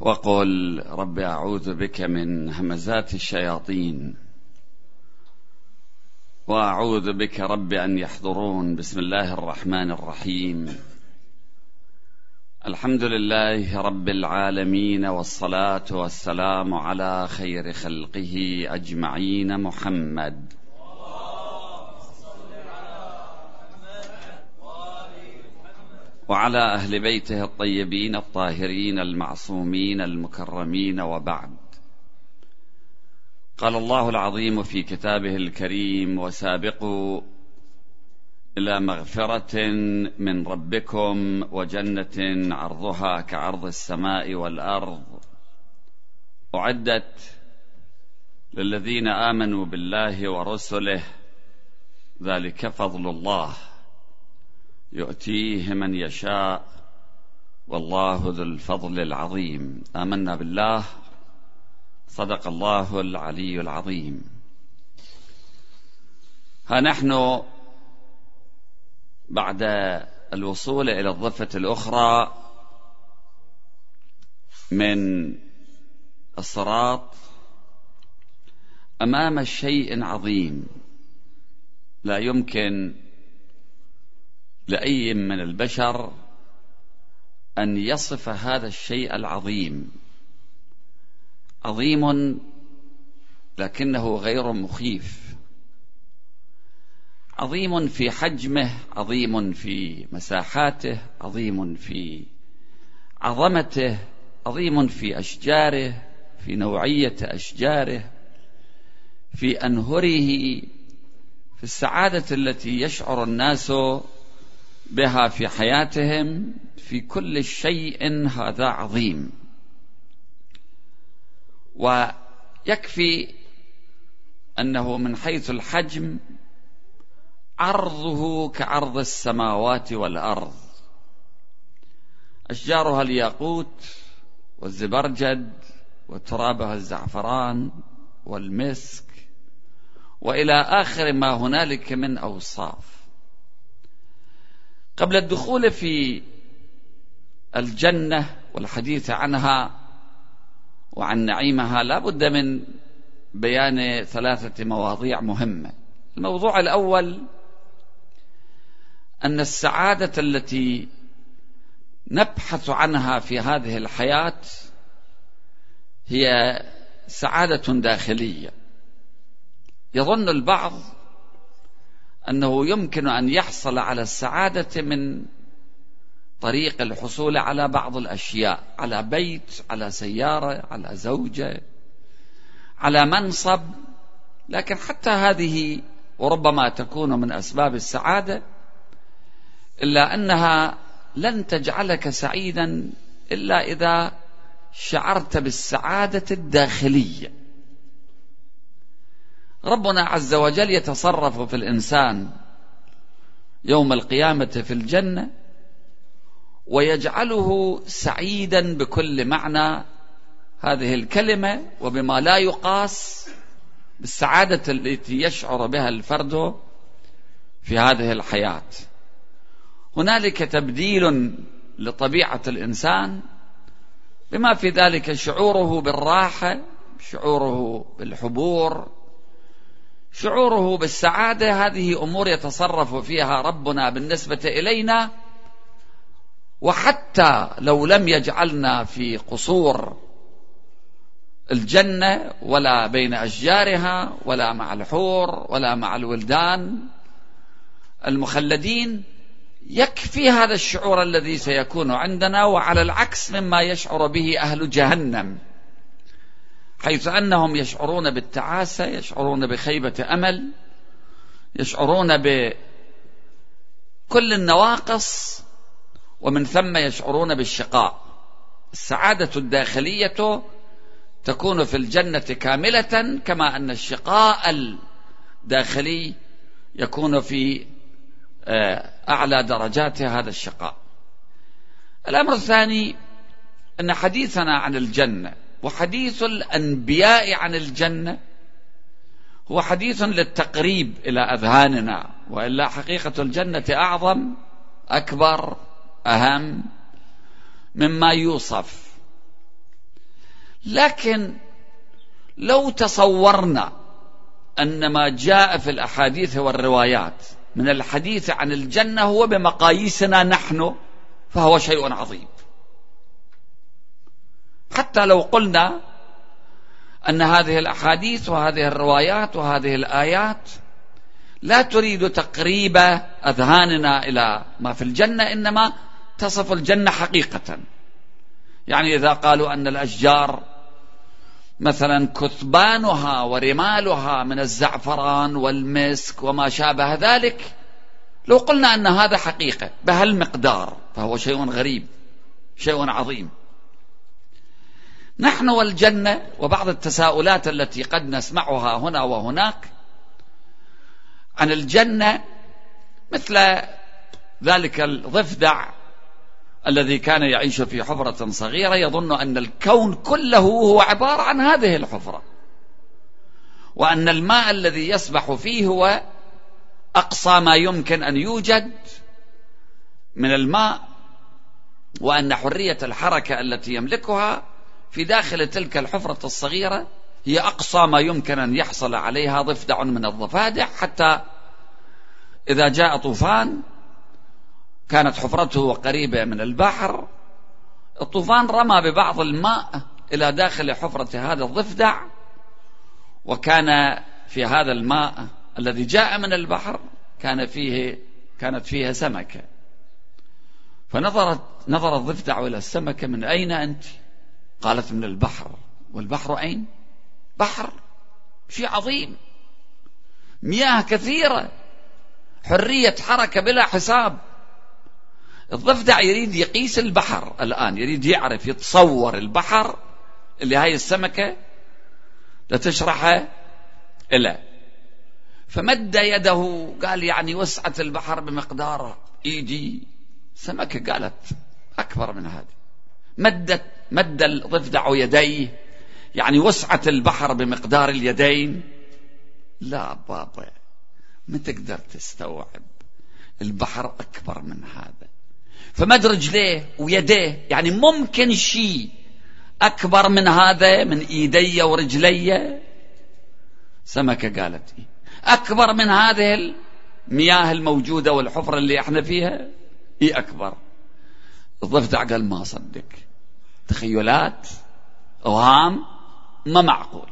وقل رب أعوذ بك من همزات الشياطين وأعوذ بك رب أن يحضرون بسم الله الرحمن الرحيم. الحمد لله رب العالمين والصلاة والسلام على خير خلقه أجمعين. محمد وعلى أهل بيته الطيبين الطاهرين المعصومين المكرمين وبعد. قال الله العظيم في كتابه الكريم وسابقوا إلى مغفرة من ربكم وجنة عرضها كعرض السماء والأرض. أعدت للذين آمنوا بالله ورسله ذلك فضل الله. يؤتيه من يشاء والله ذو الفضل العظيم. آمنا بالله. صدق الله العلي العظيم. ها نحن بعد الوصول إلى الضفة الأخرى من الصراط أمام شيء عظيم لا يمكن لأي من البشر أن يصف هذا الشيء العظيم. عظيم لكنه غير مخيف. عظيم في حجمه عظيم في مساحاته عظيم في عظمته عظيم في أشجاره في نوعية أشجاره في أنهره في السعادة التي يشعر الناس بها في حياتهم في كل شيء هذا عظيم. ويكفي أنه من حيث الحجم عرضه كعرض السماوات والأرض. أشجارها الياقوت والزبرجد وترابها الزعفران والمسك وإلى آخر ما هنالك من أوصاف. قبل الدخول في الجنة والحديث عنها وعن نعيمها لا بد من بيان ثلاثة مواضيع مهمة. الموضوع الأول أن السعادة التي نبحث عنها في هذه الحياة هي سعادة داخلية. يظن البعض أنه يمكن أن يحصل على السعادة من طريق الحصول على بعض الأشياء على بيت على سيارة على زوجة على منصب. لكن حتى هذه وربما تكون من أسباب السعادة إلا أنها لن تجعلك سعيدا إلا إذا شعرت بالسعادة الداخلية. ربنا عز وجل يتصرف في الإنسان يوم القيامة في الجنة ويجعله سعيدا بكل معنى هذه الكلمة وبما لا يقاس بالسعادة التي يشعر بها الفرد في هذه الحياة. هنالك تبديل لطبيعة الإنسان بما في ذلك شعوره بالراحة شعوره بالحبور شعوره بالسعادة هذه أمور يتصرف فيها ربنا بالنسبة إلينا. وحتى لو لم يجعلنا في قصور الجنة ولا بين أشجارها ولا مع الحور ولا مع الولدان المخلدين يكفي هذا الشعور الذي سيكون عندنا وعلى العكس مما يشعر به أهل جهنم. حيث أنهم يشعرون بالتعاسة يشعرون بخيبة أمل يشعرون بكل النواقص ومن ثم يشعرون بالشقاء. السعادة الداخلية تكون في الجنة كاملة كما أن الشقاء الداخلي يكون في آه، أعلى درجات هذا الشقاء. الأمر الثاني أن حديثنا عن الجنة وحديث الأنبياء عن الجنة هو حديث للتقريب إلى أذهاننا وإلا حقيقة الجنة أعظم أكبر أهم مما يوصف. لكن لو تصورنا أن ما جاء في الأحاديث والروايات من الحديث عن الجنة هو بمقاييسنا نحن فهو شيء عظيم. حتى لو قلنا أن هذه الأحاديث وهذه الروايات وهذه الآيات لا تريد تقريب أذهاننا إلى ما في الجنة إنما تصف الجنة حقيقة. يعني إذا قالوا أن الأشجار مثلا كثبانها ورمالها من الزعفران والمسك وما شابه ذلك لو قلنا أن هذا حقيقة بهالمقدار فهو شيء غريب شيء عظيم. نحن والجنة وبعض التساؤلات التي قد نسمعها هنا وهناك عن الجنة مثل ذلك الضفدع الذي كان يعيش في حفرة صغيرة. يظن أن الكون كله هو عبارة عن هذه الحفرة وأن الماء الذي يسبح فيه هو أقصى ما يمكن أن يوجد من الماء وأن حرية الحركة التي يملكها في داخل تلك الحفرة الصغيرة هي أقصى ما يمكن أن يحصل عليها ضفدع من الضفادع حتى إذا جاء طوفان كانت حفرته قريبة من البحر الطوفان رمى ببعض الماء إلى داخل حفرة هذا الضفدع وكان في هذا الماء الذي جاء من البحر كان فيه كانت فيها سمكة فنظرت نظر الضفدع إلى السمكة من أين أنت؟ قالت من البحر. والبحر أين؟ بحر شيء عظيم. مياه كثيرة. حرية حركة بلا حساب. الضفدع يريد يقيس البحر الآن يريد يعرف يتصور البحر اللي هاي السمكة لتشرحه إلى فمد يده قال يعني وسعة البحر بمقدار إيدي سمكة قالت أكبر من هذه. مدت مد الضفدع يديه يعني وسعة البحر بمقدار اليدين. لا بابا ما تقدر تستوعب. البحر أكبر من هذا. فمد رجليه ويديه يعني ممكن شيء أكبر من هذا من إيدي ورجلي. سمكة قالت إيه أكبر من هذه المياه الموجودة والحفرة اللي إحنا فيها؟ إيه أكبر؟ الضفدع قال ما صدق تخيلات أوهام ما معقول.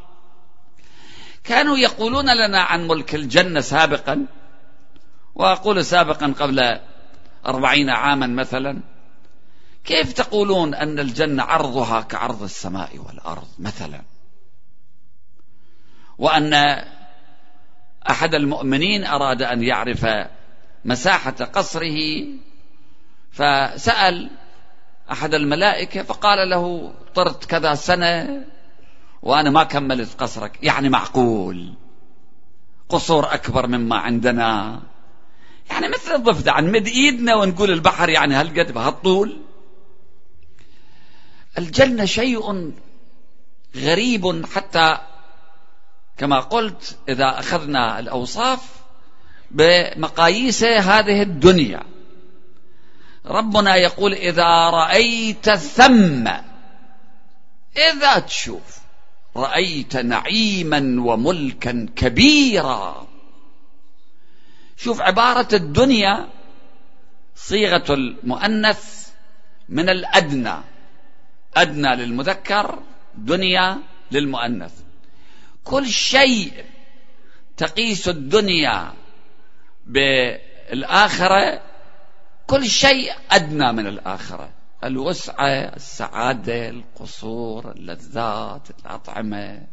كانوا يقولون لنا عن ملك الجنة سابقا وأقول سابقا قبل أربعين عاما مثلا كيف تقولون أن الجنة عرضها كعرض السماء والأرض مثلا؟ وأن أحد المؤمنين أراد أن يعرف مساحة قصره فسأل أحد الملائكة فقال له طرت كذا سنة وأنا ما كملت قصرك يعني معقول؟ قصور أكبر مما عندنا. يعني مثل الضفدع نمد إيدنا ونقول البحر يعني هالقد بهالطول. الجنة شيء غريب حتى كما قلت إذا أخذنا الأوصاف بمقاييس هذه الدنيا. ربنا يقول إذا رأيت ثم إذا تشوف رأيت نعيما وملكا كبيرا. شوف عبارة الدنيا صيغة المؤنث من الأدنى. أدنى للمذكر دنيا للمؤنث. كل شيء تقيس الدنيا بالآخرة كل شيء أدنى من الآخرة. الوسعة السعادة القصور اللذات الأطعمة.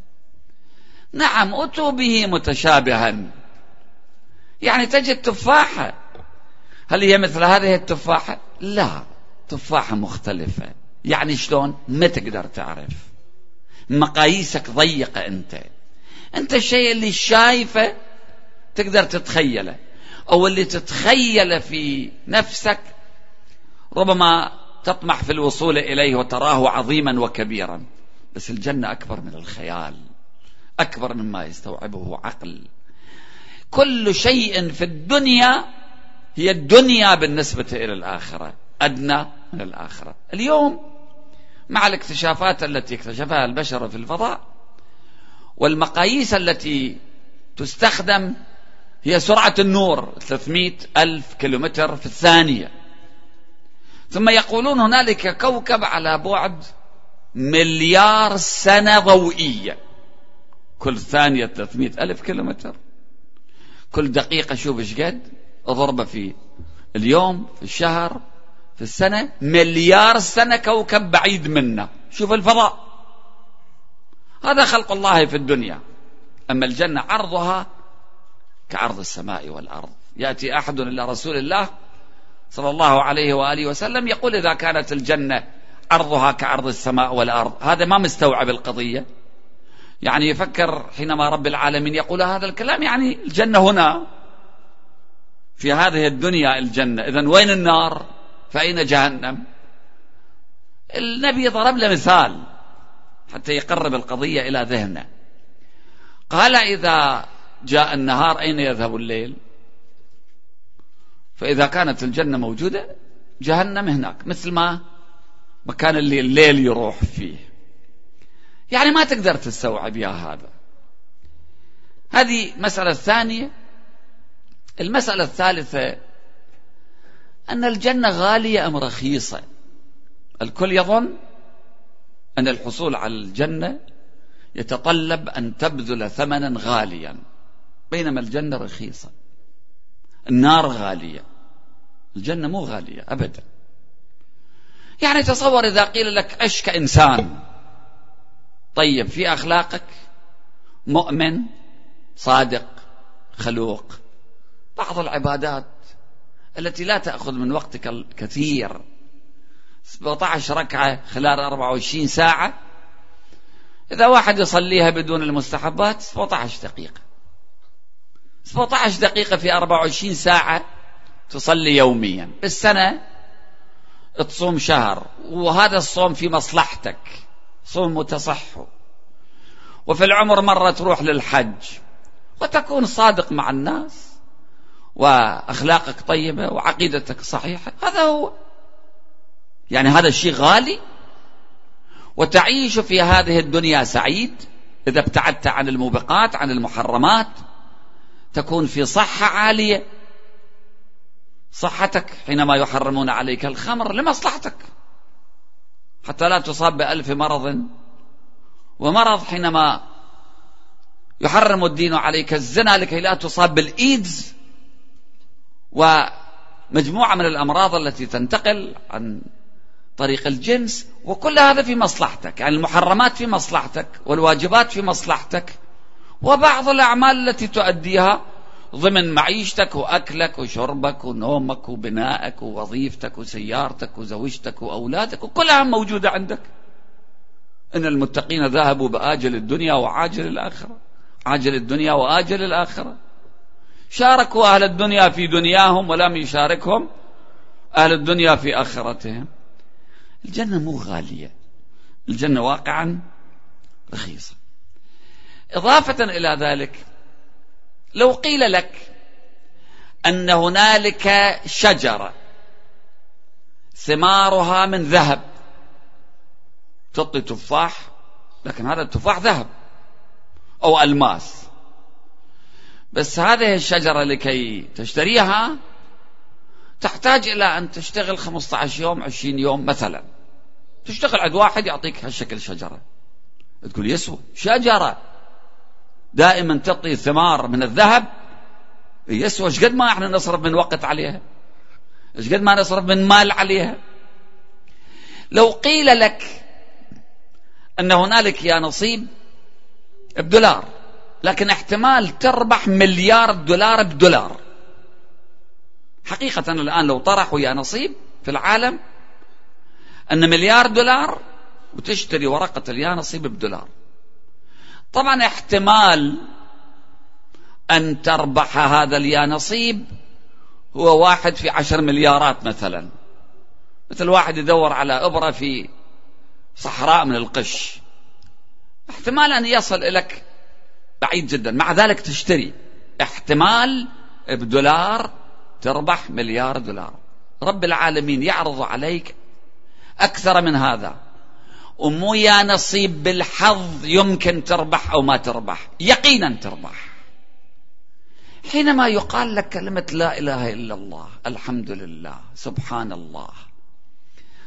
نعم أتوا به متشابها. يعني تجد تفاحة. هل هي مثل هذه التفاحة؟ لا تفاحة مختلفة. يعني شلون؟ ما تقدر تعرف. مقاييسك ضيقة أنت. أنت الشيء اللي شايفه تقدر تتخيله. أو اللي تتخيله في نفسك ربما تطمح في الوصول إليه وتراه عظيما وكبيرا. بس الجنة أكبر من الخيال أكبر مما يستوعبه عقل. كل شيء في الدنيا هي الدنيا بالنسبة إلى الآخرة أدنى من الآخرة. اليوم مع الاكتشافات التي اكتشفها البشر في الفضاء والمقاييس التي تستخدم هي سرعة النور 300 ألف كيلومتر في الثانية. ثم يقولون هنالك كوكب على بعد مليار سنة ضوئية. كل ثانية 300 ألف كيلومتر. كل دقيقة شوف إيش قد؟ اضربه في اليوم في الشهر في السنة. مليار سنة كوكب بعيد منا. شوف الفضاء. هذا خلق الله في الدنيا. أما الجنة عرضها كعرض السماء والأرض. يأتي أحد إلى رسول الله صلى الله عليه وآله وسلم يقول إذا كانت الجنة عرضها كعرض السماء والأرض. هذا ما مستوعب القضية. يعني يفكر حينما رب العالمين يقول هذا الكلام يعني الجنة هنا. في هذه الدنيا الجنة. إذا وين النار؟ فأين جهنم؟ النبي ضرب له مثال حتى يقرب القضية إلى ذهنه. قال إذا جاء النهار أين يذهب الليل؟ فإذا كانت الجنة موجودة جهنم هناك مثل ما مكان اللي الليل يروح فيه. يعني ما تقدر تستوعب يا هذا. هذه مسألة ثانية. المسألة الثالثة أن الجنة غالية أم رخيصة؟ الكل يظن أن الحصول على الجنة يتطلب أن تبذل ثمنا غاليا. بينما الجنة رخيصة. النار غالية. الجنة مو غالية أبدا. يعني تصور إذا قيل لك عش كإنسان طيب في أخلاقك؟ مؤمن صادق خلوق. بعض العبادات التي لا تأخذ من وقتك الكثير. 17 ركعة خلال 24 ساعة. إذا واحد يصليها بدون المستحبات 17 دقيقة. 17 دقيقة في 24 ساعة تصلي يوميا. بالسنة تصوم شهر وهذا الصوم في مصلحتك. صوم متصح وفي العمر مرة تروح للحج وتكون صادق مع الناس وأخلاقك طيبة وعقيدتك صحيحة. هذا هو. يعني هذا الشيء غالي وتعيش في هذه الدنيا سعيد إذا ابتعدت عن الموبقات عن المحرمات. تكون في صحة عالية. صحتك حينما يحرمون عليك الخمر لمصلحتك. حتى لا تصاب بألف مرض. ومرض حينما يحرم الدين عليك الزنا لكي لا تصاب بالإيدز. ومجموعة من الأمراض التي تنتقل عن طريق الجنس. وكل هذا في مصلحتك. يعني المحرمات في مصلحتك. والواجبات في مصلحتك. وبعض الأعمال التي تؤديها ضمن معيشتك وأكلك وشربك ونومك وبنائك ووظيفتك وسيارتك وزوجتك وأولادك وكلها موجودة عندك. إن المتقين ذهبوا بآجل الدنيا وعاجل الآخرة. عاجل الدنيا وآجل الآخرة. شاركوا أهل الدنيا في دنياهم ولم يشاركهم أهل الدنيا في آخرتهم. الجنة مو غالية. الجنة واقعا رخيصة. إضافة إلى ذلك لو قيل لك أن هنالك شجرة ثمارها من ذهب تعطي تفاح لكن هذا التفاح ذهب أو ألماس. بس هذه الشجرة لكي تشتريها تحتاج إلى أن تشتغل 15 يوم 20 يوم مثلا. تشتغل عند واحد يعطيك هالشكل شجرة. تقول يسوى شجرة. دائما تعطي ثمار من الذهب. يسوى إيش قد ما إحنا نصرف من وقت عليها؟ إيش قد ما نصرف من مال عليها؟ لو قيل لك أن هنالك يا نصيب بدولار لكن احتمال تربح مليار دولار بدولار. حقيقة الآن لو طرحوا يا نصيب في العالم أن مليار دولار وتشتري ورقة اليا نصيب بدولار. طبعا احتمال أن تربح هذا اليانصيب هو واحد في عشر مليارات مثلا. مثل واحد يدور على إبرة في صحراء من القش. احتمال أن يصل إليك بعيد جدا. مع ذلك تشتري. احتمال بدولار تربح مليار دولار. رب العالمين يعرض عليك أكثر من هذا. ومو يا نصيب بالحظ يمكن تربح أو ما تربح. يقينا تربح. حينما يقال لك كلمة لا إله إلا الله الحمد لله سبحان الله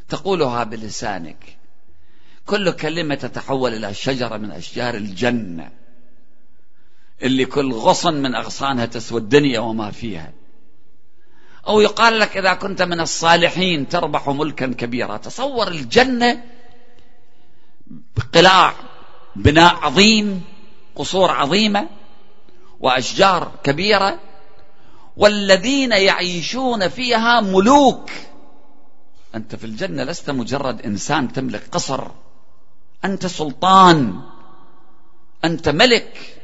تقولها بلسانك. كل كلمة تتحول إلى شجرة من أشجار الجنة اللي كل غصن من أغصانها تسوى الدنيا وما فيها. أو يقال لك إذا كنت من الصالحين تربح ملكا كبيرا تصور الجنة قلاع بناء عظيم قصور عظيمة وأشجار كبيرة والذين يعيشون فيها ملوك. أنت في الجنة لست مجرد إنسان تملك قصر. أنت سلطان. أنت ملك.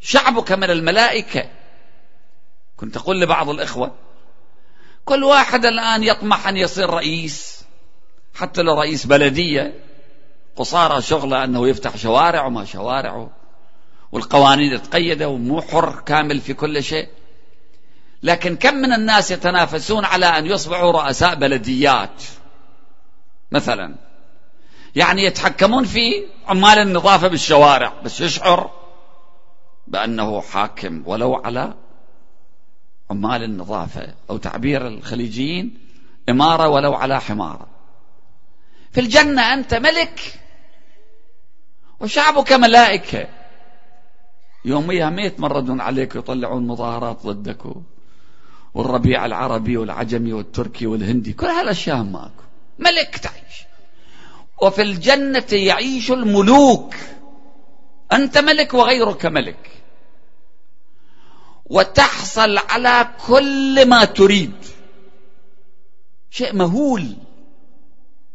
شعبك من الملائكة. كنت أقول لبعض الإخوة كل واحد الآن يطمح أن يصير رئيس حتى لو رئيس بلدية. قصارى شغلة أنه يفتح شوارع وما شوارع والقوانين تقيدة ومو حر كامل في كل شيء. لكن كم من الناس يتنافسون على أن يصبحوا رؤساء بلديات مثلا؟ يعني يتحكمون في عمال النظافة بالشوارع بس يشعر بأنه حاكم ولو على عمال النظافة أو تعبير الخليجيين إمارة ولو على حمارة. في الجنة أنت ملك وشعبك ملائكة. يوميها ما يتمردون عليك ويطلعون مظاهرات ضدك والربيع العربي والعجمي والتركي والهندي. كل هالأشياء ماكو. ملك تعيش. وفي الجنة يعيش الملوك. أنت ملك وغيرك ملك. وتحصل على كل ما تريد. شيء مهول.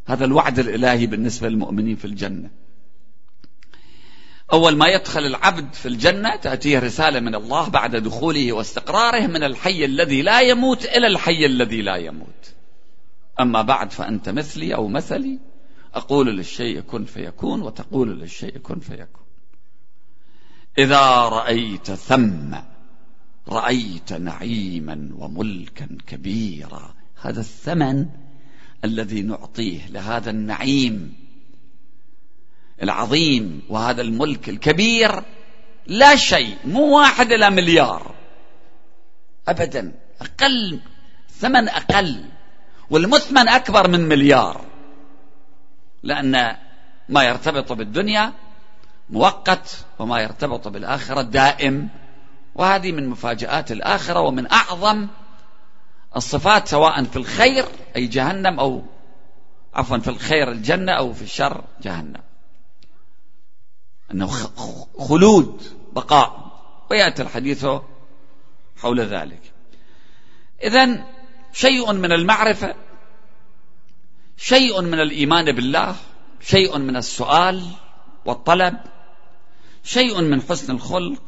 هذا الوعد الإلهي بالنسبة للمؤمنين في الجنة. أول ما يدخل العبد في الجنة تأتيه رسالة من الله بعد دخوله واستقراره من الحي الذي لا يموت إلى الحي الذي لا يموت. أما بعد فأنت مثلي أو مثلي. أقول للشيء كن فيكون وتقول للشيء كن فيكون. إذا رأيت ثم رأيت نعيما وملكا كبيرا هذا الثمن الذي نعطيه لهذا النعيم العظيم وهذا الملك الكبير لا شيء مو واحد إلى مليار. أبدا أقل ثمن أقل والمثمن أكبر من مليار. لأن ما يرتبط بالدنيا مؤقت وما يرتبط بالآخرة دائم. وهذه من مفاجآت الآخرة ومن أعظم الصفات سواء في الخير أي جهنم أو عفوا في الخير الجنة أو في الشر جهنم. أنه خلود بقاء. ويأتي الحديث حول ذلك. إذا شيء من المعرفة شيء من الإيمان بالله شيء من السؤال والطلب شيء من حسن الخلق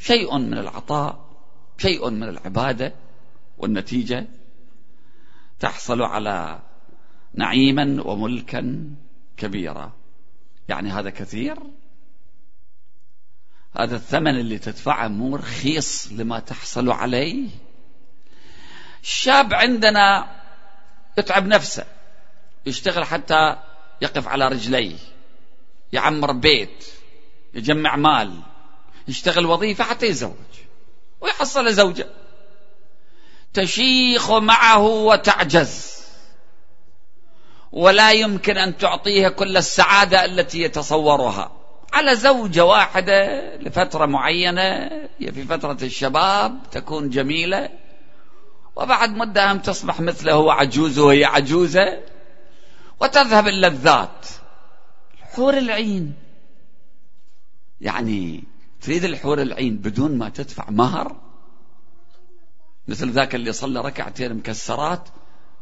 شيء من العطاء شيء من العبادة والنتيجة تحصل على نعيما وملكا كبيرا. يعني هذا كثير هذا الثمن اللي تدفعه مو رخيص لما تحصل عليه. الشاب عندنا يتعب نفسه يشتغل حتى يقف على رجليه يعمر بيت يجمع مال يشتغل وظيفة حتى يتزوج ويحصل زوجة. تشيخ معه وتعجز. ولا يمكن أن تعطيه كل السعادة التي يتصورها. على زوجة واحدة لفترة معينة في فترة الشباب تكون جميلة. وبعد مدة هم تصبح مثله هو عجوز وهي عجوزة وتذهب اللذات حور العين. يعني تريد الحور العين بدون ما تدفع مهر؟ مثل ذاك اللي صلى ركعتين مكسرات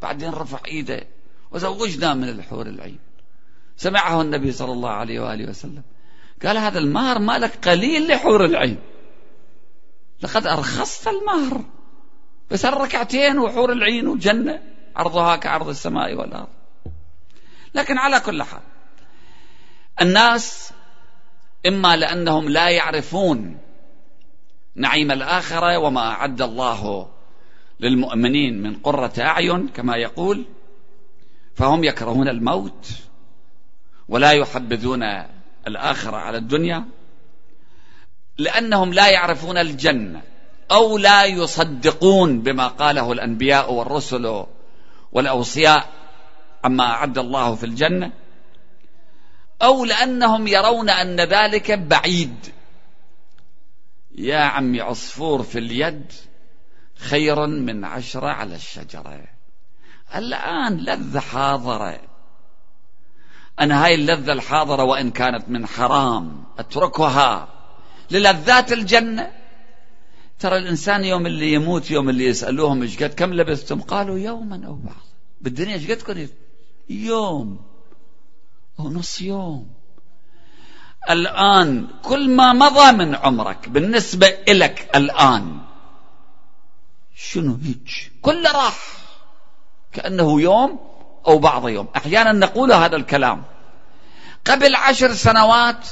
بعدين رفع إيده وزوجنا من الحور العين. سمعه النبي صلى الله عليه وآله وسلم. قال هذا المهر مالك قليل لحور العين. لقد أرخصت المهر. بس الركعتين وحور العين وجنة عرضها كعرض السماء والأرض. لكن على كل حال الناس إما لأنهم لا يعرفون نعيم الآخرة وما أعد الله للمؤمنين من قرة أعين كما يقول فهم يكرهون الموت ولا يحبذون الآخرة على الدنيا لأنهم لا يعرفون الجنة أو لا يصدقون بما قاله الأنبياء والرسل والأوصياء عما أعد الله في الجنة أو لأنهم يرون أن ذلك بعيد. يا عمي عصفور في اليد خير من عشرة على الشجرة. الآن لذة حاضرة. أنا هاي اللذة الحاضرة وإن كانت من حرام أتركها. للذات الجنة. ترى الإنسان يوم اللي يموت يوم اللي يسألوهم إيش قد كم لبثتم قالوا يوما أو بعض بالدنيا إيش قد يوم أو نص يوم. الآن كل ما مضى من عمرك بالنسبة إلك الآن شنو هيك؟ كله راح. كأنه يوم أو بعض يوم. أحيانا نقول هذا الكلام. قبل عشر سنوات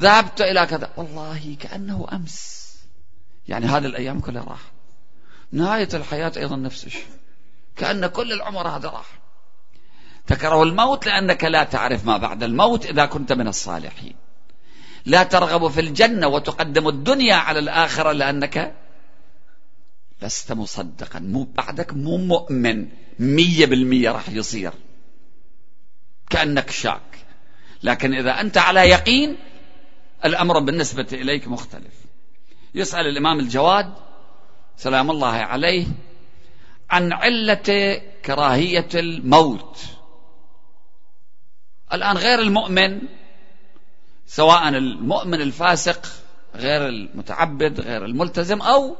ذهبت إلى كذا. والله كأنه أمس. يعني هذه الأيام كلها راح. نهاية الحياة أيضا نفس الشيء. كأن كل العمر هذا راح. تكره الموت لأنك لا تعرف ما بعد الموت إذا كنت من الصالحين. لا ترغب في الجنة وتقدم الدنيا على الآخرة لأنك لست مصدقا. مو بعدك مو مؤمن. مية بالمية راح يصير. كأنك شاك. لكن إذا أنت على يقين الأمر بالنسبة إليك مختلف. يسأل الإمام الجواد سلام الله عليه عن علة كراهية الموت. الآن غير المؤمن سواء المؤمن الفاسق غير المتعبد غير الملتزم أو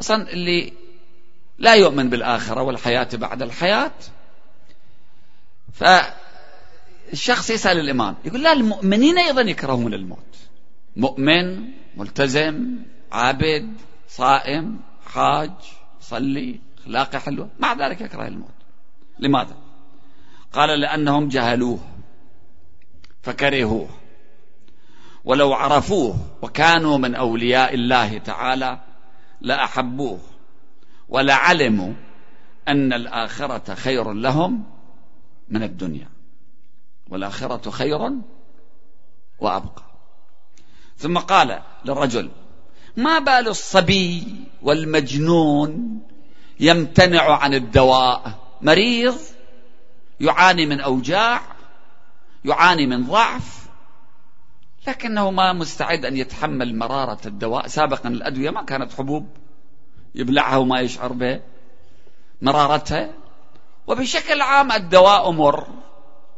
أصلا اللي لا يؤمن بالآخرة والحياة بعد الحياة. فالشخص يسأل الإمام يقول لا المؤمنين أيضا يكرهون الموت. مؤمن ملتزم عابد صائم حاج صلي أخلاقه حلوة مع ذلك يكره الموت. لماذا؟ قال لأنهم جهلوه فكرهوه ولو عرفوه وكانوا من أولياء الله تعالى لأحبوه. ولعلموا أن الآخرة خير لهم من الدنيا. والآخرة خير وأبقى. ثم قال للرجل ما بال الصبي والمجنون يمتنع عن الدواء؟ مريض يعاني من أوجاع يعاني من ضعف لكنه ما مستعد أن يتحمل مرارة الدواء. سابقا الأدوية ما كانت حبوب. يبلعها وما يشعر به مرارتها. وبشكل عام الدواء مر.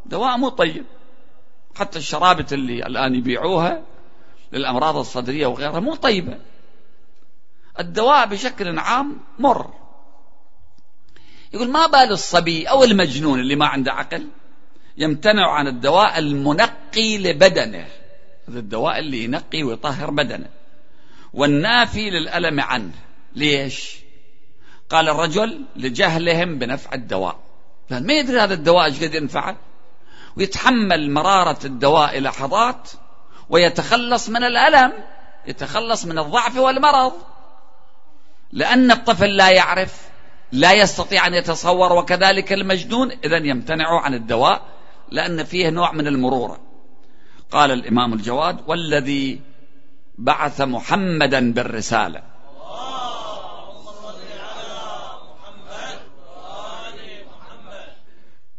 دواء مو طيب. حتى الشرابة اللي الآن يبيعوها للأمراض الصدرية وغيرها مو طيبة. الدواء بشكل عام مر. يقول ما بال الصبي أو المجنون اللي ما عنده عقل يمتنع عن الدواء المنقي لبدنه. هذا الدواء اللي ينقي ويطهر بدنه. والنافي للألم عنه. ليش؟ قال الرجل لجهلهم بنفع الدواء. ما يدري هذا الدواء إيش قد ينفعه ويتحمل مرارة الدواء لحظات ويتخلص من الألم يتخلص من الضعف والمرض. لأن الطفل لا يعرف لا يستطيع أن يتصور وكذلك المجنون إذا يمتنع عن الدواء لأن فيه نوع من المرورة قال الإمام الجواد والذي بعث محمدا بالرسالة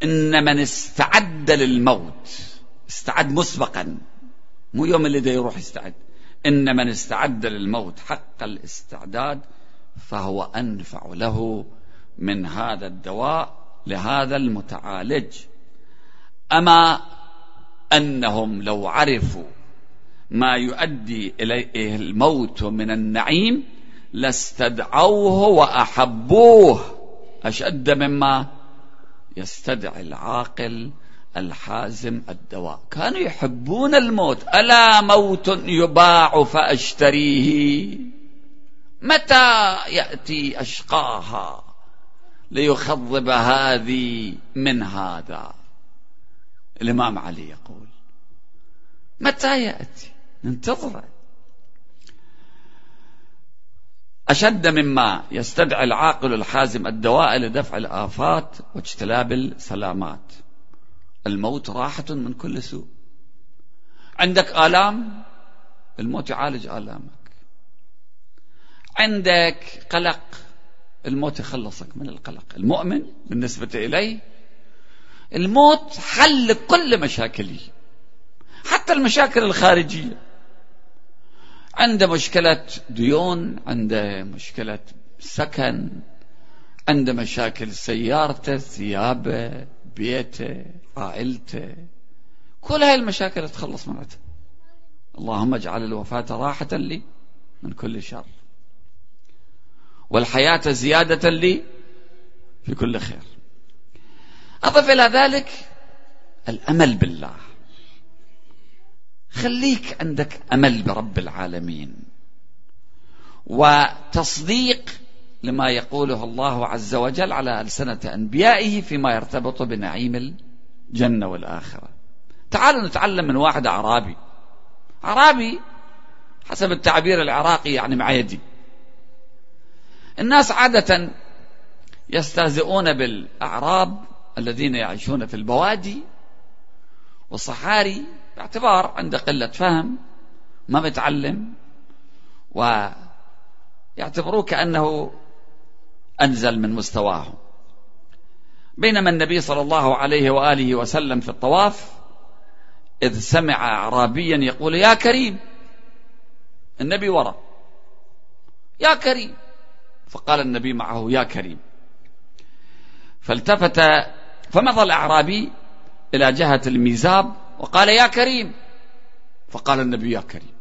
إن من استعد للموت استعد مسبقا مو يوم اللي ده يروح يستعد. إن من استعد للموت حق الاستعداد فهو أنفع له من هذا الدواء لهذا المتعالج. أما أنهم لو عرفوا ما يؤدي إليه الموت من النعيم لاستدعوه وأحبوه أشد مما يستدعي العاقل الحازم الدواء. كانوا يحبون الموت. ألا موت يباع فأشتريه؟ متى يأتي أشقاها ليخضب هذه من هذا؟ الإمام علي يقول متى يأتي؟ ننتظره. أشد مما يستدعي العاقل الحازم الدواء لدفع الآفات واجتلاب السلامات. الموت راحة من كل سوء. عندك آلام؟ الموت يعالج آلامك. عندك قلق؟ الموت يخلصك من القلق. المؤمن بالنسبة إليه الموت حل كل مشاكله. حتى المشاكل الخارجية. عنده مشكلة ديون عنده مشكلة سكن عنده مشاكل سيارته ثيابه بيته عائلته. كل هاي المشاكل تخلص منها اللهم اجعل الوفاة راحة لي من كل شر. والحياة زيادة لي في كل خير. أضف إلى ذلك الأمل بالله. خليك عندك أمل برب العالمين. وتصديق لما يقوله الله عز وجل على ألسنة أنبيائه فيما يرتبط بنعيم الجنة والآخرة. تعالوا نتعلم من واحد أعرابي. أعرابي حسب التعبير العراقي يعني مع يدي. الناس عادة يستهزئون بالأعراب الذين يعيشون في البوادي والصحاري باعتبار عنده قلة فهم ما بيتعلم ويعتبروه كأنه أنزل من مستواه. بينما النبي صلى الله عليه وآله وسلم في الطواف إذ سمع أعرابيا يقول يا كريم! النبي وراء يا كريم! فقال النبي معه يا كريم! فالتفت فمضى الأعرابي إلى جهة الميزاب وقال يا كريم. فقال النبي يا كريم.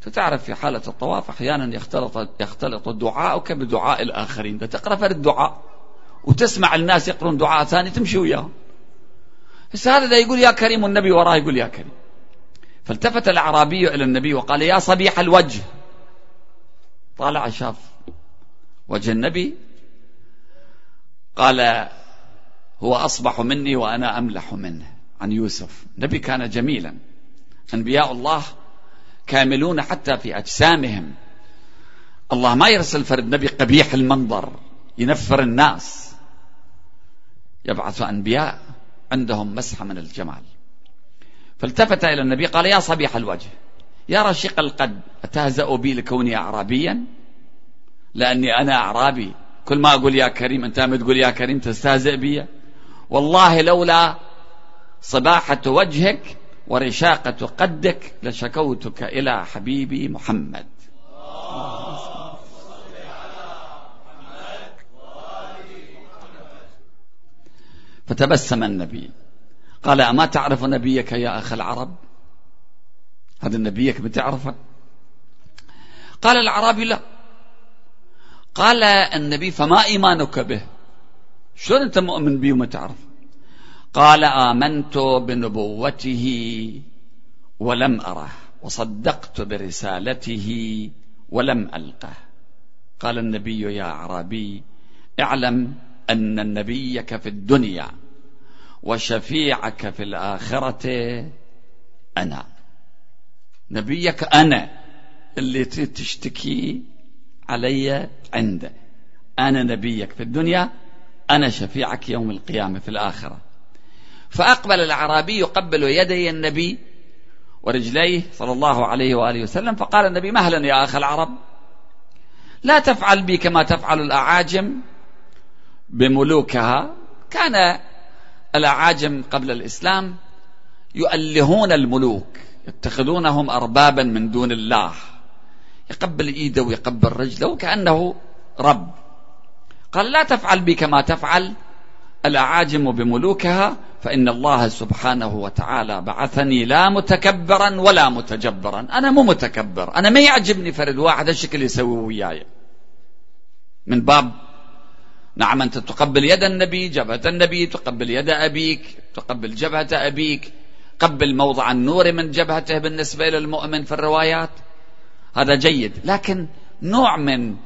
فتعرف في حالة الطواف أحيانا يختلط, يختلط دعاؤك بدعاء الآخرين. تقرأ فرد دعاء وتسمع الناس يقرون دعاء ثاني تمشي وياهم بس هذا يقول يا كريم والنبي وراه يقول يا كريم. فالتفت الأعرابي إلى النبي وقال يا صبيح الوجه. طالع شاف وجه النبي. قال هو أصبح مني وأنا أملح منه. عن يوسف. النبي كان جميلا. أنبياء الله كاملون حتى في أجسامهم. الله ما يرسل فرد نبي قبيح المنظر ينفر الناس. يبعث أنبياء عندهم مسحة من الجمال. فالتفت إلى النبي قال يا صبيح الوجه يا رشيق القد أتهزأ بي لكوني أعرابيا؟ لأني أنا أعرابي. كل ما أقول يا كريم أنت تقول يا كريم تستهزئ بي؟ والله لولا صباحة وجهك ورشاقة قدك لشكوتك إلى حبيبي محمد. فتبسم النبي. قال أما تعرف نبيك يا أخ العرب؟ هذا نبيك بتعرفه؟ قال الأعرابي لا. قال النبي فما إيمانك به؟ شلون أنت مؤمن به وما تعرف قال آمنت بنبوته ولم أره وصدقت برسالته ولم ألقه. قال النبي يا أعرابي اعلم أن نبيك في الدنيا وشفيعك في الآخرة أنا. نبيك أنا اللي تشتكي علي عنده. أنا نبيك في الدنيا أنا شفيعك يوم القيامة في الآخرة. فأقبل الأعرابي يقبل يدي النبي ورجليه صلى الله عليه وآله وسلم فقال النبي مهلا يا أخ العرب لا تفعل بي كما تفعل الأعاجم بملوكها. كان الأعاجم قبل الإسلام يؤلهون الملوك يتخذونهم أربابا من دون الله يقبل إيده ويقبل رجله وكأنه رب. قال لا تفعل بي كما تفعل الأعاجم بملوكها فإن الله سبحانه وتعالى بعثني لا متكبرا ولا متجبرا. أنا مو متكبر. أنا ما يعجبني فرد واحد الشكل يسوي وياي. من باب نعم أنت تقبل يد النبي جبهة النبي تقبل يد أبيك تقبل جبهة أبيك قبل موضع النور من جبهته بالنسبة للمؤمن في الروايات. هذا جيد. لكن نوع من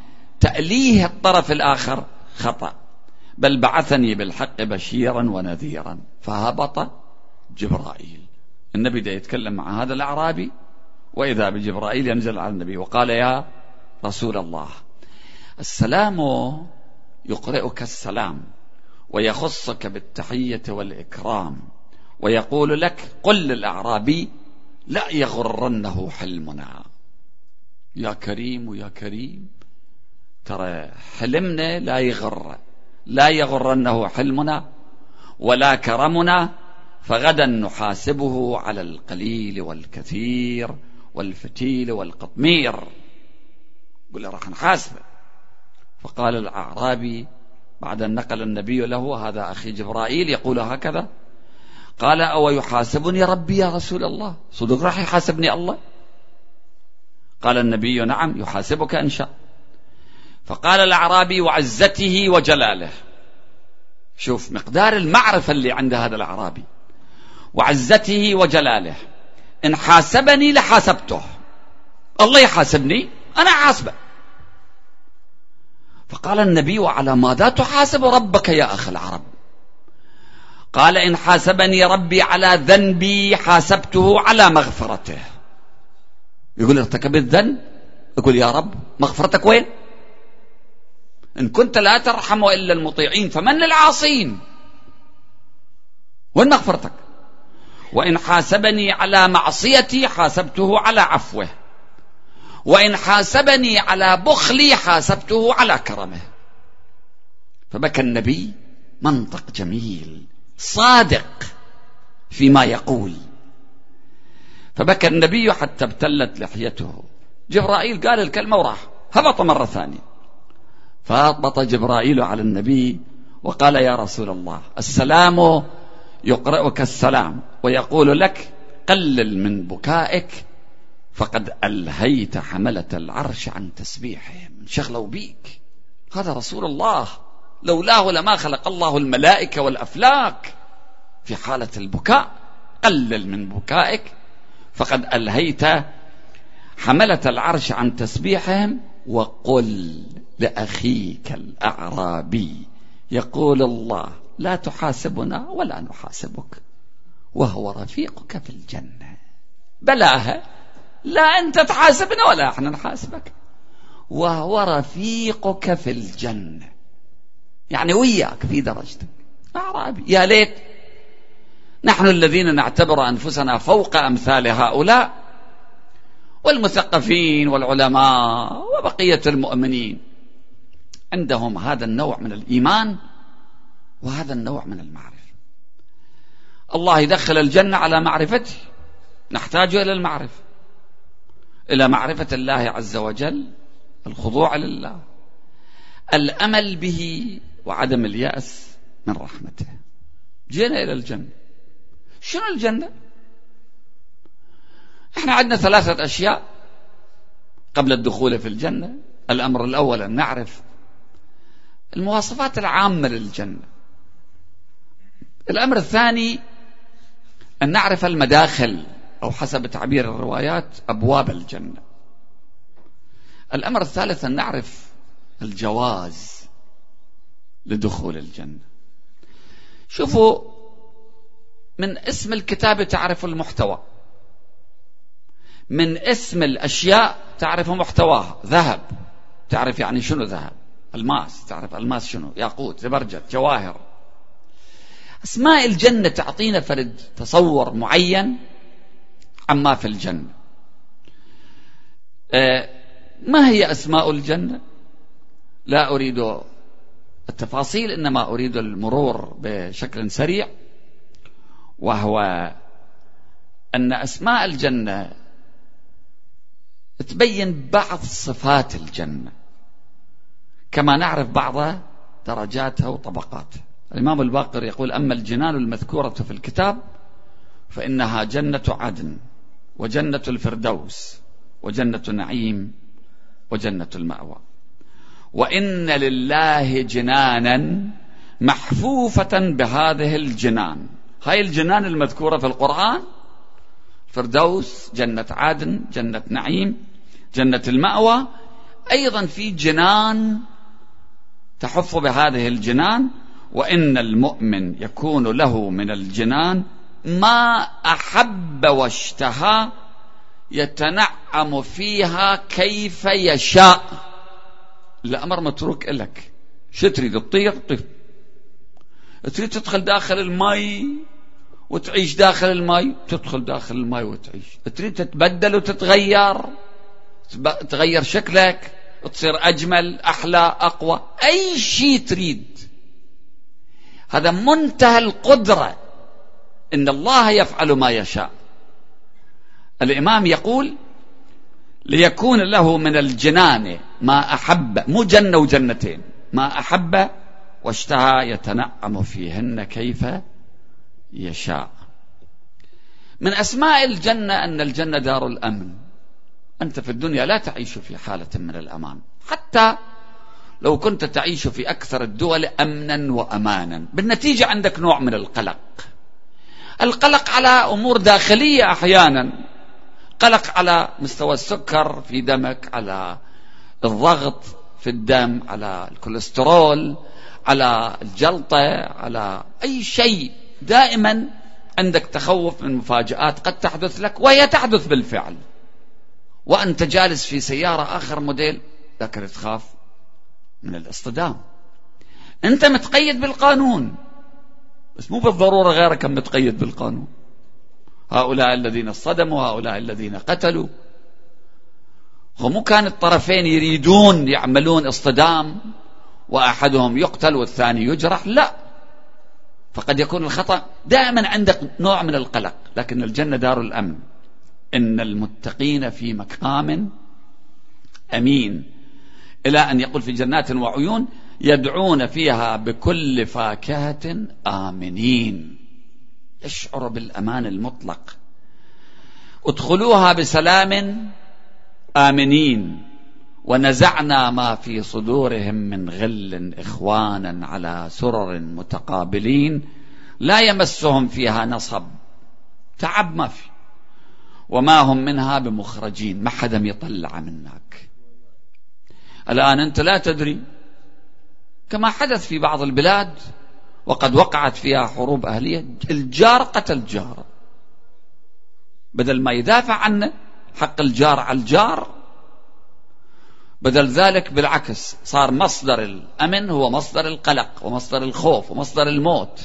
تأليه الطرف الآخر خطأ. بل بعثني بالحق بشيرا ونذيرا. فهبط جبرائيل. النبي ده يتكلم مع هذا الأعرابي وإذا بجبرائيل ينزل على النبي وقال يا رسول الله السلام يقرئك السلام ويخصك بالتحية والإكرام ويقول لك قل للأعرابي لا يغرنه حلمنا. يا كريم ويا كريم ترى حلمنا لا يغر. لا يغرنه حلمنا ولا كرمنا فغدا نحاسبه على القليل والكثير والفتيل والقطمير. له راح نحاسبه فقال الأعرابي بعد أن نقل النبي له هذا أخي جبرائيل يقول هكذا قال أو يحاسبني ربي يا رسول الله؟ صدق راح يحاسبني الله؟ قال النبي نعم يحاسبك إن شاء. فقال الأعرابي وعزته وجلاله. شوف مقدار المعرفة اللي عند هذا الأعرابي. وعزته وجلاله. إن حاسبني لحاسبته. الله يحاسبني أنا حاسبه. فقال النبي وعلى ماذا تحاسب ربك يا أخ العرب؟ قال إن حاسبني ربي على ذنبي حاسبته على مغفرته. يقول ارتكبت ذنب يقول يا رب مغفرتك وين؟ إن كنت لا ترحم إلا المطيعين فمن للعاصين وين مغفرتك؟ وإن حاسبني على معصيتي حاسبته على عفوه. وإن حاسبني على بخلي حاسبته على كرمه. فبكى النبي منطق جميل صادق فيما يقول. فبكى النبي حتى ابتلت لحيته. جبرائيل قال الكلمة وراح. هبط مرة ثانية. فهبط جبرائيل على النبي وقال يا رسول الله السلام يقرأك السلام ويقول لك قلل من بكائك فقد ألهيت حملة العرش عن تسبيحهم شغلوا بيك. هذا رسول الله لولاه لما خلق الله الملائكة والأفلاك. في حالة البكاء قلل من بكائك فقد ألهيت حملة العرش عن تسبيحهم وقل لأخيك الأعرابي يقول الله لا تحاسبنا ولا نحاسبك وهو رفيقك في الجنة. بلاها لا أنت تحاسبنا ولا إحنا نحاسبك. وهو رفيقك في الجنة. يعني وياك في درجتك. أعرابي. يا ليت. نحن الذين نعتبر أنفسنا فوق أمثال هؤلاء والمثقفين والعلماء وبقية المؤمنين. عندهم هذا النوع من الإيمان وهذا النوع من المعرفة. الله يدخل الجنة على معرفته. نحتاج إلى المعرفة. إلى معرفة الله عز وجل الخضوع لله الأمل به وعدم اليأس من رحمته. جينا إلى الجنة. شنو الجنة؟ إحنا عندنا ثلاثة أشياء قبل الدخول في الجنة. الأمر الأول أن نعرف المواصفات العامة للجنة. الأمر الثاني أن نعرف المداخل أو حسب تعبير الروايات أبواب الجنة. الأمر الثالث أن نعرف الجواز لدخول الجنة. شوفوا من اسم الكتاب تعرف المحتوى. من اسم الأشياء تعرف محتواها. ذهب. تعرف يعني شنو ذهب؟ ألماس. تعرف ألماس شنو؟ ياقوت زبرجد جواهر. أسماء الجنة تعطينا فرد تصور معين عما في الجنة. آه، ما هي أسماء الجنة؟ لا أريد التفاصيل إنما أريد المرور بشكل سريع وهو أن أسماء الجنة تبين بعض صفات الجنة. كما نعرف بعض درجاتها وطبقاتها. الإمام الباقر يقول أما الجنان المذكورة في الكتاب فإنها جنة عدن وجنة الفردوس وجنة نعيم وجنة المأوى. وإن لله جنانا محفوفة بهذه الجنان. هاي الجنان المذكورة في القرآن فردوس جنة عدن جنة نعيم جنة المأوى. أيضا في جنان تحف بهذه الجنان وإن المؤمن يكون له من الجنان ما أحب واشتهى يتنعم فيها كيف يشاء. الأمر متروك لك شو تريد تطير؟ طير تريد تدخل داخل الماء وتعيش داخل الماء تدخل داخل الماء وتعيش. تريد تتبدل وتتغير. تغير شكلك تصير أجمل أحلى أقوى. أي شيء تريد. هذا منتهى القدرة إن الله يفعل ما يشاء. الإمام يقول ليكون له من الجنان ما أحب مو جنة وجنتين ما أحب واشتهى يتنعم فيهن كيف يشاء. من أسماء الجنة أن الجنة دار الأمن. أنت في الدنيا لا تعيش في حالة من الأمان. حتى لو كنت تعيش في أكثر الدول أمنا وأمانا. بالنتيجة عندك نوع من القلق. القلق على أمور داخلية أحيانا. قلق على مستوى السكر في دمك على الضغط في الدم على الكوليسترول على الجلطة على أي شيء. دائما عندك تخوف من مفاجآت قد تحدث لك وهي تحدث بالفعل. وأنت جالس في سيارة آخر موديل لكن تخاف من الاصطدام. أنت متقيد بالقانون بس مو بالضرورة غيرك متقيد بالقانون. هؤلاء الذين اصطدموا هؤلاء الذين قتلوا. هم كان الطرفين يريدون يعملون اصطدام وأحدهم يقتل والثاني يجرح لا. فقد يكون الخطأ دائما عندك نوع من القلق لكن الجنة دار الأمن. إن المتقين في مقام أمين. إلى أن يقول في جنات وعيون يدعون فيها بكل فاكهة آمنين. يشعر بالأمان المطلق. ادخلوها بسلام آمنين. ونزعنا ما في صدورهم من غل إخوانا على سرر متقابلين لا يمسهم فيها نصب. تعب ما في. وما هم منها بمخرجين. ما حدا يطلع منك. الآن أنت لا تدري. كما حدث في بعض البلاد. وقد وقعت فيها حروب أهلية. الجار قتل جاره بدل ما يدافع عنه حق الجار على الجار بدل ذلك بالعكس صار مصدر الأمن هو مصدر القلق ومصدر الخوف ومصدر الموت.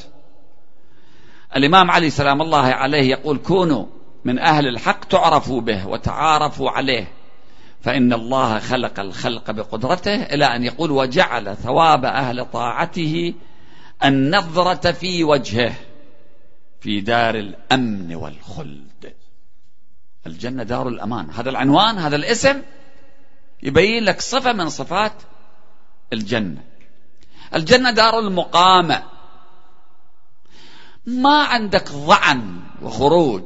الإمام علي سلام الله عليه يقول كونوا من أهل الحق تعرفوا به وتعارفوا عليه فإن الله خلق الخلق بقدرته إلى أن يقول وجعل ثواب أهل طاعته النظرة في وجهه في دار الأمن والخلد. الجنة دار الأمان. هذا العنوان هذا الاسم يبين لك صفة من صفات الجنة. الجنة دار المقامة. ما عندك ضعن وخروج.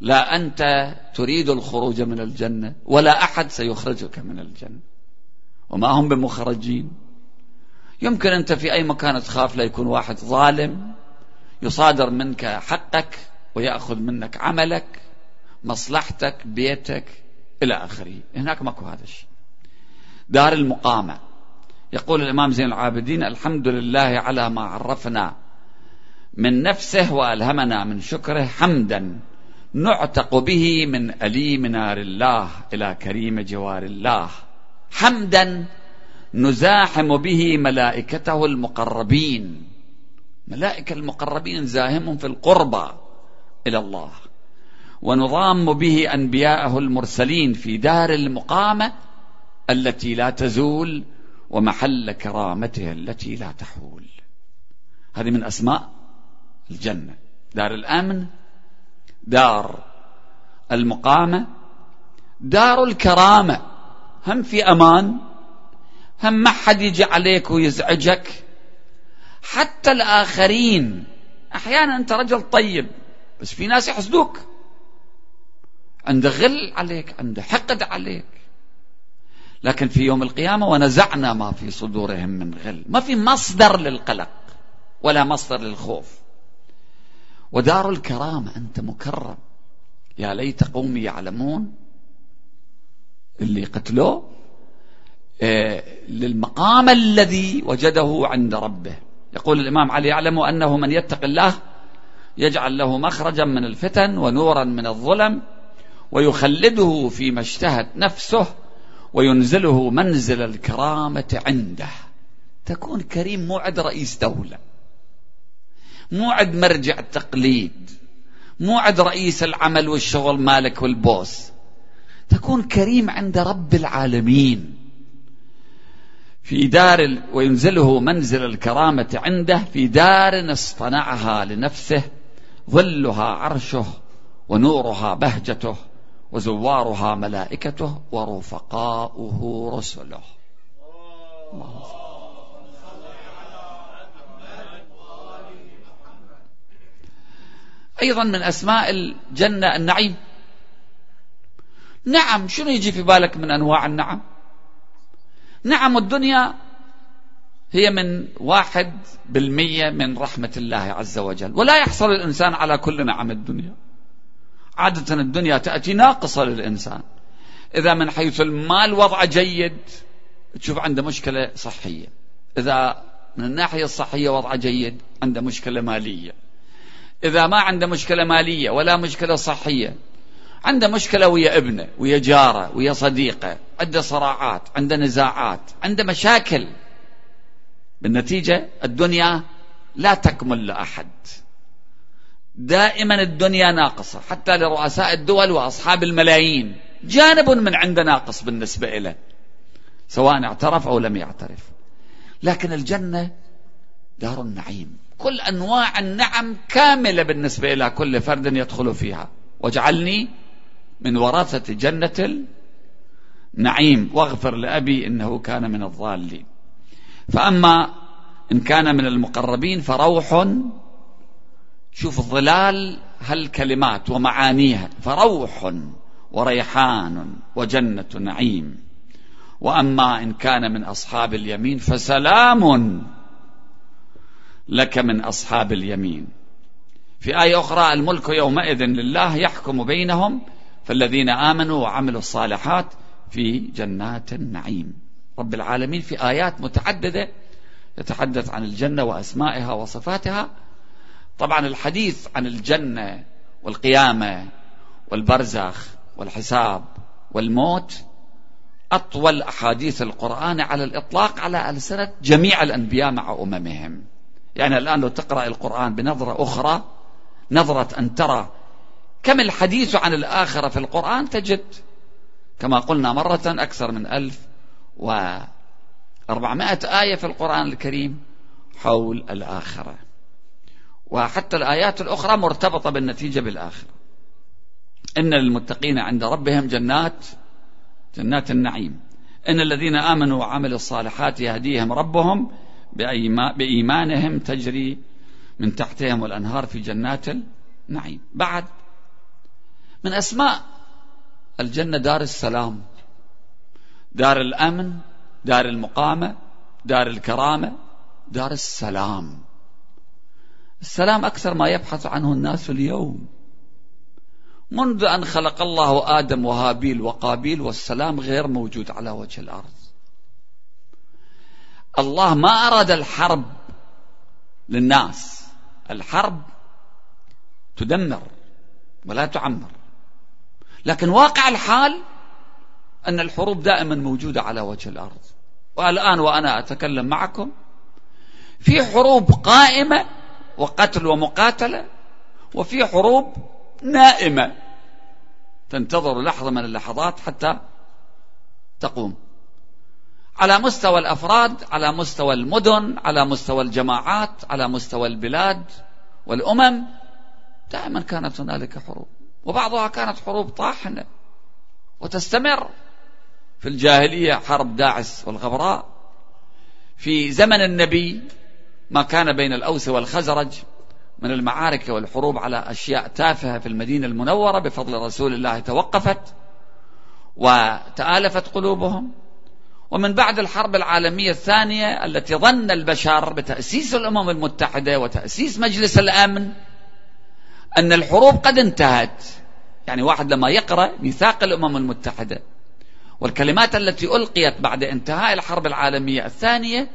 لا أنت تريد الخروج من الجنة ولا أحد سيخرجك من الجنة. وما هم بمخرجين. يمكن أنت في أي مكان تخاف لا يكون واحد ظالم يصادر منك حقك ويأخذ منك عملك مصلحتك بيتك. إلى آخره. هناك ماكو هذا الشيء. دار المقامة. يقول الإمام زين العابدين الحمد لله على ما عرفنا من نفسه وألهمنا من شكره حمدا نعتق به من أليم نار الله إلى كريم جوار الله. حمدا نزاحم به ملائكته المقربين. ملائكة المقربين زاهم في القربى إلى الله. ونضام به أنبياءه المرسلين في دار المقامة التي لا تزول ومحل كرامته التي لا تحول. هذه من أسماء الجنة. دار الأمن دار المقامة دار الكرامة. هم في أمان هم ما حد يجي عليك ويزعجك. حتى الآخرين أحيانا أنت رجل طيب بس في ناس يحسدوك عنده غل عليك عنده حقد عليك. لكن في يوم القيامة ونزعنا ما في صدورهم من غل. ما في مصدر للقلق ولا مصدر للخوف. ودار الكرامة أنت مكرم. يا ليت قومي يعلمون اللي قتلوه آه، للمقام الذي وجده عند ربه. يقول الإمام علي يعلم أنه من يتق الله يجعل له مخرجا من الفتن ونورا من الظلم. ويخلده فيما اشتهت نفسه وينزله منزل الكرامة عنده. تكون كريم مو عند رئيس دولة مو عند مرجع التقليد مو عند رئيس العمل والشغل مالك والبوس. تكون كريم عند رب العالمين. في دار وينزله منزل الكرامة عنده في دار اصطنعها لنفسه ظلها عرشه ونورها بهجته. وزوارها ملائكته ورفقاؤه رسله. أيضا من أسماء الجنة النعيم. نعم شنو يجي في بالك من أنواع النعم؟ نعم الدنيا هي من واحد بالمية من رحمة الله عز وجل ولا يحصل الإنسان على كل نعم الدنيا. عادة الدنيا تأتي ناقصة للإنسان. إذا من حيث المال وضع جيد تشوف عنده مشكلة صحية. إذا من الناحية الصحية وضع جيد عنده مشكلة مالية. إذا ما عنده مشكلة مالية ولا مشكلة صحية عنده مشكلة ويا ابنه ويا جاره ويا صديقه. عنده صراعات عنده نزاعات عنده مشاكل. بالنتيجة الدنيا لا تكمل لأحد. دائما الدنيا ناقصة حتى لرؤساء الدول وأصحاب الملايين. جانب من عنده ناقص بالنسبة إليه سواء اعترف أو لم يعترف. لكن الجنة دار النعيم. كل أنواع النعم كاملة بالنسبة إلى كل فرد يدخل فيها. واجعلني من ورثة جنة النعيم. واغفر لأبي إنه كان من الضالين. فأما إن كان من المقربين فروح شوف الظلال هالكلمات ومعانيها. فروح وريحان وجنة نعيم. وأما إن كان من أصحاب اليمين فسلام لك من أصحاب اليمين. في آية أخرى الملك يومئذ لله يحكم بينهم فالذين آمنوا وعملوا الصالحات في جنات النعيم. رب العالمين في آيات متعددة يتحدث عن الجنة وأسمائها وصفاتها طبعا الحديث عن الجنة والقيامة والبرزخ والحساب والموت أطول أحاديث القرآن على الإطلاق على ألسنة جميع الأنبياء مع أممهم. يعني الآن لو تقرأ القرآن بنظرة أخرى نظرة أن ترى كم الحديث عن الآخرة في القرآن تجد كما قلنا مرة أكثر من ألف وأربعمائة آية في القرآن الكريم حول الآخرة. وحتى الآيات الأخرى مرتبطة بالنتيجة بالآخرة إن للمتقين عند ربهم جنات جنات النعيم. إن الذين آمنوا وعملوا الصالحات يهديهم ربهم بإيمانهم تجري من تحتهم الأنهار في جنات النعيم. بعد من أسماء الجنة دار السلام دار الأمن دار المقامة دار الكرامة دار السلام. السلام أكثر ما يبحث عنه الناس اليوم. منذ أن خلق الله آدم وهابيل وقابيل والسلام غير موجود على وجه الأرض. الله ما أراد الحرب للناس. الحرب تدمر ولا تعمر. لكن واقع الحال أن الحروب دائما موجودة على وجه الأرض. والآن وأنا أتكلم معكم في حروب قائمة وقتل ومقاتلة وفي حروب نائمة. تنتظر لحظة من اللحظات حتى تقوم. على مستوى الأفراد على مستوى المدن على مستوى الجماعات على مستوى البلاد والأمم دائما كانت هنالك حروب. وبعضها كانت حروب طاحنة وتستمر. في الجاهلية حرب داعس والغبراء. في زمن النبي ما كان بين الأوس والخزرج من المعارك والحروب على أشياء تافهة في المدينة المنورة بفضل رسول الله توقفت وتآلفت قلوبهم. ومن بعد الحرب العالمية الثانية التي ظن البشر بتأسيس الأمم المتحدة وتأسيس مجلس الأمن أن الحروب قد انتهت. يعني واحد لما يقرأ ميثاق الأمم المتحدة والكلمات التي ألقيت بعد انتهاء الحرب العالمية الثانية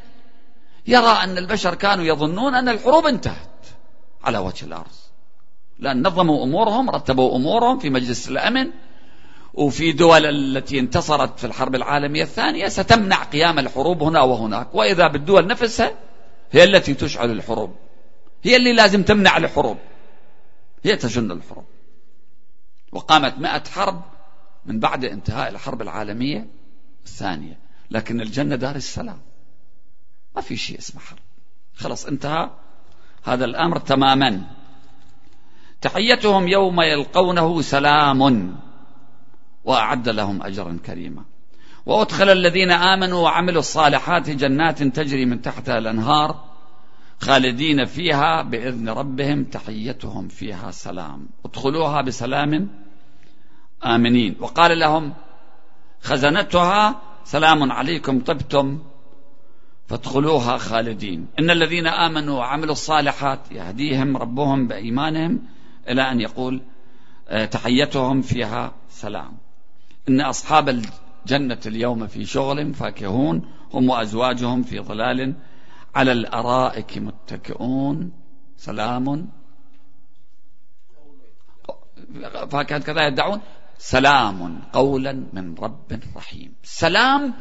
يرى أن البشر كانوا يظنون أن الحروب انتهت على وجه الأرض. لأن نظموا أمورهم رتبوا أمورهم في مجلس الأمن وفي دول التي انتصرت في الحرب العالمية الثانية ستمنع قيام الحروب هنا وهناك. وإذا بالدول نفسها هي التي تشعل الحروب. هي اللي لازم تمنع الحروب. هي تجن الحروب. وقامت مئة حرب من بعد انتهاء الحرب العالمية الثانية. لكن الجنة دار السلام. ما في شيء اسمه حرب. خلص انتهى هذا الأمر تماما. تحيتهم يوم يلقونه سلام وأعد لهم أجرا كريما. وأدخل الذين آمنوا وعملوا الصالحات جنات تجري من تحتها الأنهار خالدين فيها بإذن ربهم. تحيتهم فيها سلام. ادخلوها بسلام. آمنين. وقال لهم خزنتها سلام عليكم طبتم. فادخلوها خالدين. إن الذين آمنوا وعملوا الصالحات يهديهم ربهم بإيمانهم إلى أن يقول آه، تحيتهم فيها سلام. إن أصحاب الجنة اليوم في شغل فاكهون هم وأزواجهم في ظلال على الأرائك متكئون. سلام. فاكهة كذا يدعون؟ سلام قولا من رب رحيم. سلام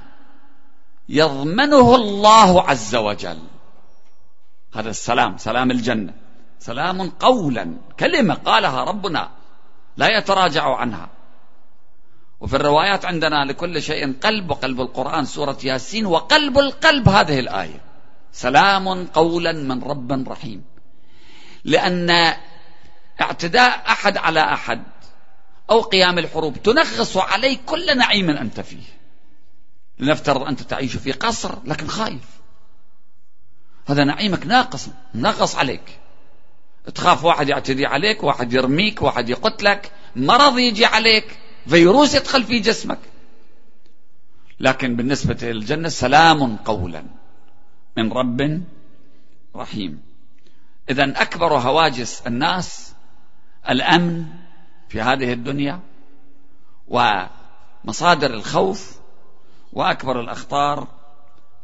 يضمنه الله عز وجل. هذا السلام سلام الجنة. سلام قولا كلمة قالها ربنا لا يتراجع عنها. وفي الروايات عندنا لكل شيء قلب وقلب القرآن سورة ياسين وقلب القلب هذه الآية. سلام قولا من رب رحيم. لأن اعتداء أحد على أحد أو قيام الحروب تنغص عليك كل نعيم أنت فيه. لنفترض أنت تعيش في قصر لكن خايف. هذا نعيمك ناقص ناقص عليك. تخاف واحد يعتدي عليك واحد يرميك واحد يقتلك مرض يجي عليك فيروس يدخل في جسمك. لكن بالنسبة للجنة سلام قولا من رب رحيم. إذا أكبر هواجس الناس الأمن في هذه الدنيا ومصادر الخوف وأكبر الأخطار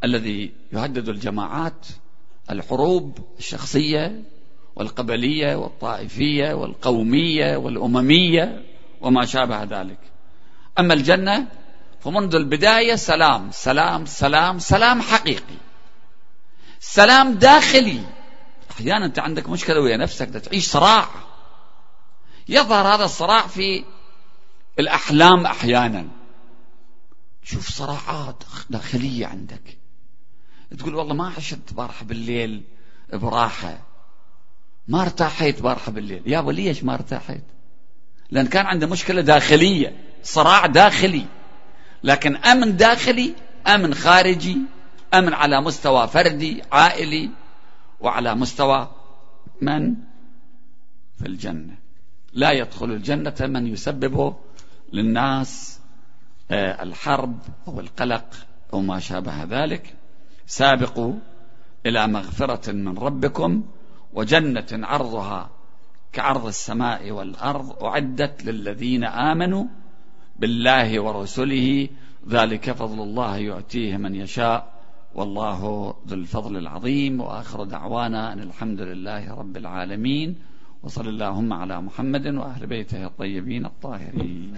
الذي يهدد الجماعات الحروب الشخصية والقبلية والطائفية والقومية والأممية وما شابه ذلك. أما الجنة فمنذ البداية سلام سلام سلام سلام حقيقي. سلام داخلي. أحيانا أنت عندك مشكلة ويا نفسك تعيش صراع. يظهر هذا الصراع في الأحلام أحيانا. شوف صراعات داخلية عندك. تقول والله ما عشت بارحة بالليل براحة. ما ارتاحيت بارحة بالليل. يا ليش ما ارتاحيت؟ لأن كان عنده مشكلة داخلية صراع داخلي. لكن أمن داخلي أمن خارجي أمن على مستوى فردي عائلي وعلى مستوى من؟ في الجنة. لا يدخل الجنة من يسبب للناس الحرب أو القلق أو ما شابه ذلك سابقوا إلى مغفرة من ربكم وجنة عرضها كعرض السماء والأرض أعدت للذين آمنوا بالله ورسله. ذلك فضل الله يؤتيه من يشاء. والله ذو الفضل العظيم. وآخر دعوانا أن الحمد لله رب العالمين. وصل اللهم على محمد وأهل بيته الطيبين الطاهرين.